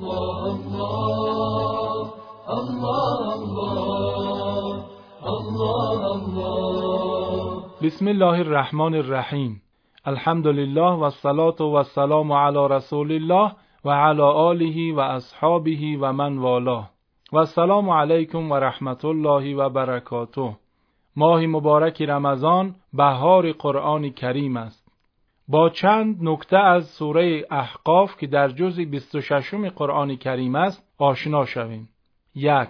الله الله الله الله الله بسم الله الرحمن الرحیم. الحمد لله و الصلاة و السلام علی رسول الله و علی آله و اصحابه و من والاه. و السلام علیکم و رحمت الله و برکاته. ماه مبارک رمضان بهار قرآن کریم است. با چند نکته از سوره احقاف که در جز 26 قرآن کریم است آشنا شویم. یک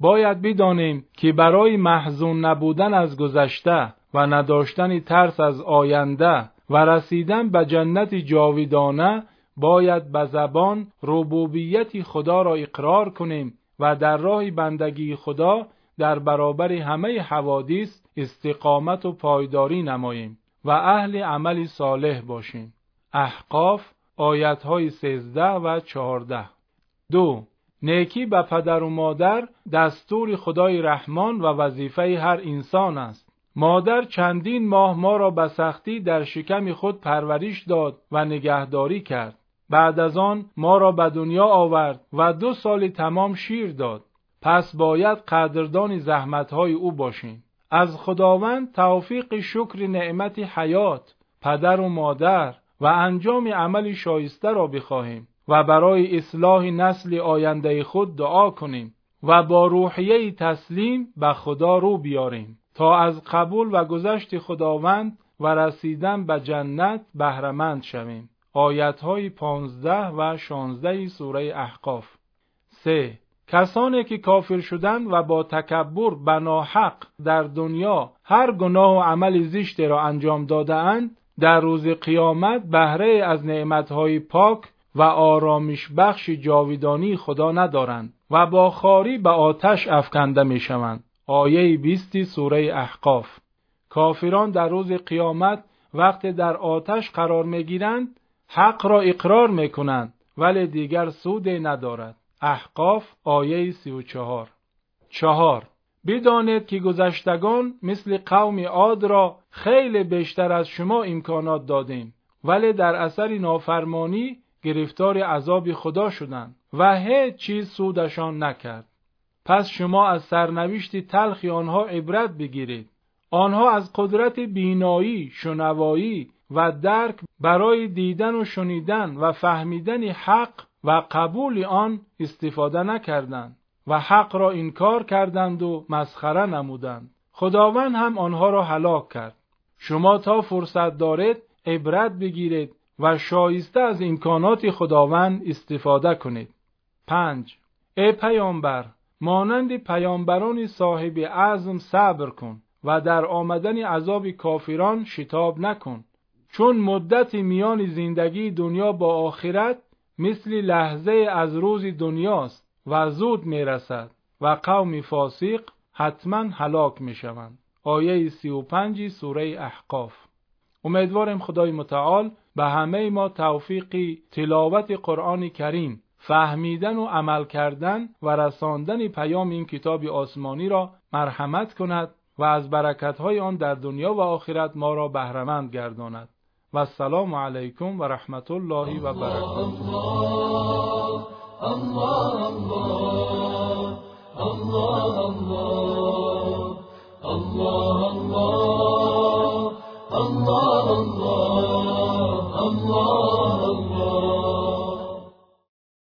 باید بدانیم که برای محزون نبودن از گذشته و نداشتن ترس از آینده و رسیدن به جنت جاویدانه باید به زبان ربوبیت خدا را اقرار کنیم و در راه بندگی خدا در برابر همه حوادث استقامت و پایداری نماییم. و اهل عمل صالح باشیم. احقاف آیت های 13 و 14 دو نیکی به پدر و مادر دستور خدای رحمان و وظیفه هر انسان است. مادر چندین ماه ما را به سختی در شکم خود پرورش داد و نگهداری کرد. بعد از آن ما را به دنیا آورد و دو سال تمام شیر داد. پس باید قدردان زحمتهای او باشیم. از خداوند توفیق شکر نعمت حیات، پدر و مادر و انجام عمل شایسته را بخواهیم و برای اصلاح نسل آینده خود دعا کنیم و با روحیه تسلیم به خدا رو بیاریم تا از قبول و گذشت خداوند و رسیدن به جنت بهرمند شویم. آیت های 15 و 16 سوره احقاف 3. کسانی که کافر شدند و با تکبر بناحق در دنیا هر گناه و عمل زشت را انجام دادهاند در روز قیامت بهره از نعمتهای پاک و آرامش بخش جاویدانی خدا ندارند و با خاری به آتش افکنده می شوند. آیه 20 سوره احقاف کافران در روز قیامت وقت در آتش قرار می گیرند حق را اقرار می کنند ولی دیگر سود ندارد. احقاف آیه 34 چهار. بدانید که گذشتگان مثل قوم عاد را خیلی بیشتر از شما امکانات دادیم ولی در اثر نافرمانی گرفتار عذاب خدا شدند و هیچ چیز سودشان نکرد. پس شما از سرنوشت تلخی آنها عبرت بگیرید. آنها از قدرت بینایی، شنوایی و درک برای دیدن و شنیدن و فهمیدن حق و قبول آن استفاده نکردند و حق را انکار کردند و مسخره نمودند خداوند هم آنها را هلاک کرد شما تا فرصت دارید عبرت بگیرید و شایسته از امکانات خداوند استفاده کنید. 5. ای پیامبر مانند پیامبران صاحب عزم صبر کن و در آمدن عذاب کافران شتاب نکن چون مدت میان زندگی دنیا با آخرت مثل لحظه از روز دنیاست و زود می‌رسد و قوم فاسق حتما هلاک می‌شوند. آیه 35 سوره احقاف امیدوارم خدای متعال به همه ما توفیق تلاوت قرآن کریم فهمیدن و عمل کردن و رساندن پیام این کتاب آسمانی را مرحمت کند و از برکتهای آن در دنیا و آخرت ما را بهرمند گرداند و السلام علیکم و رحمت الله و برکاته.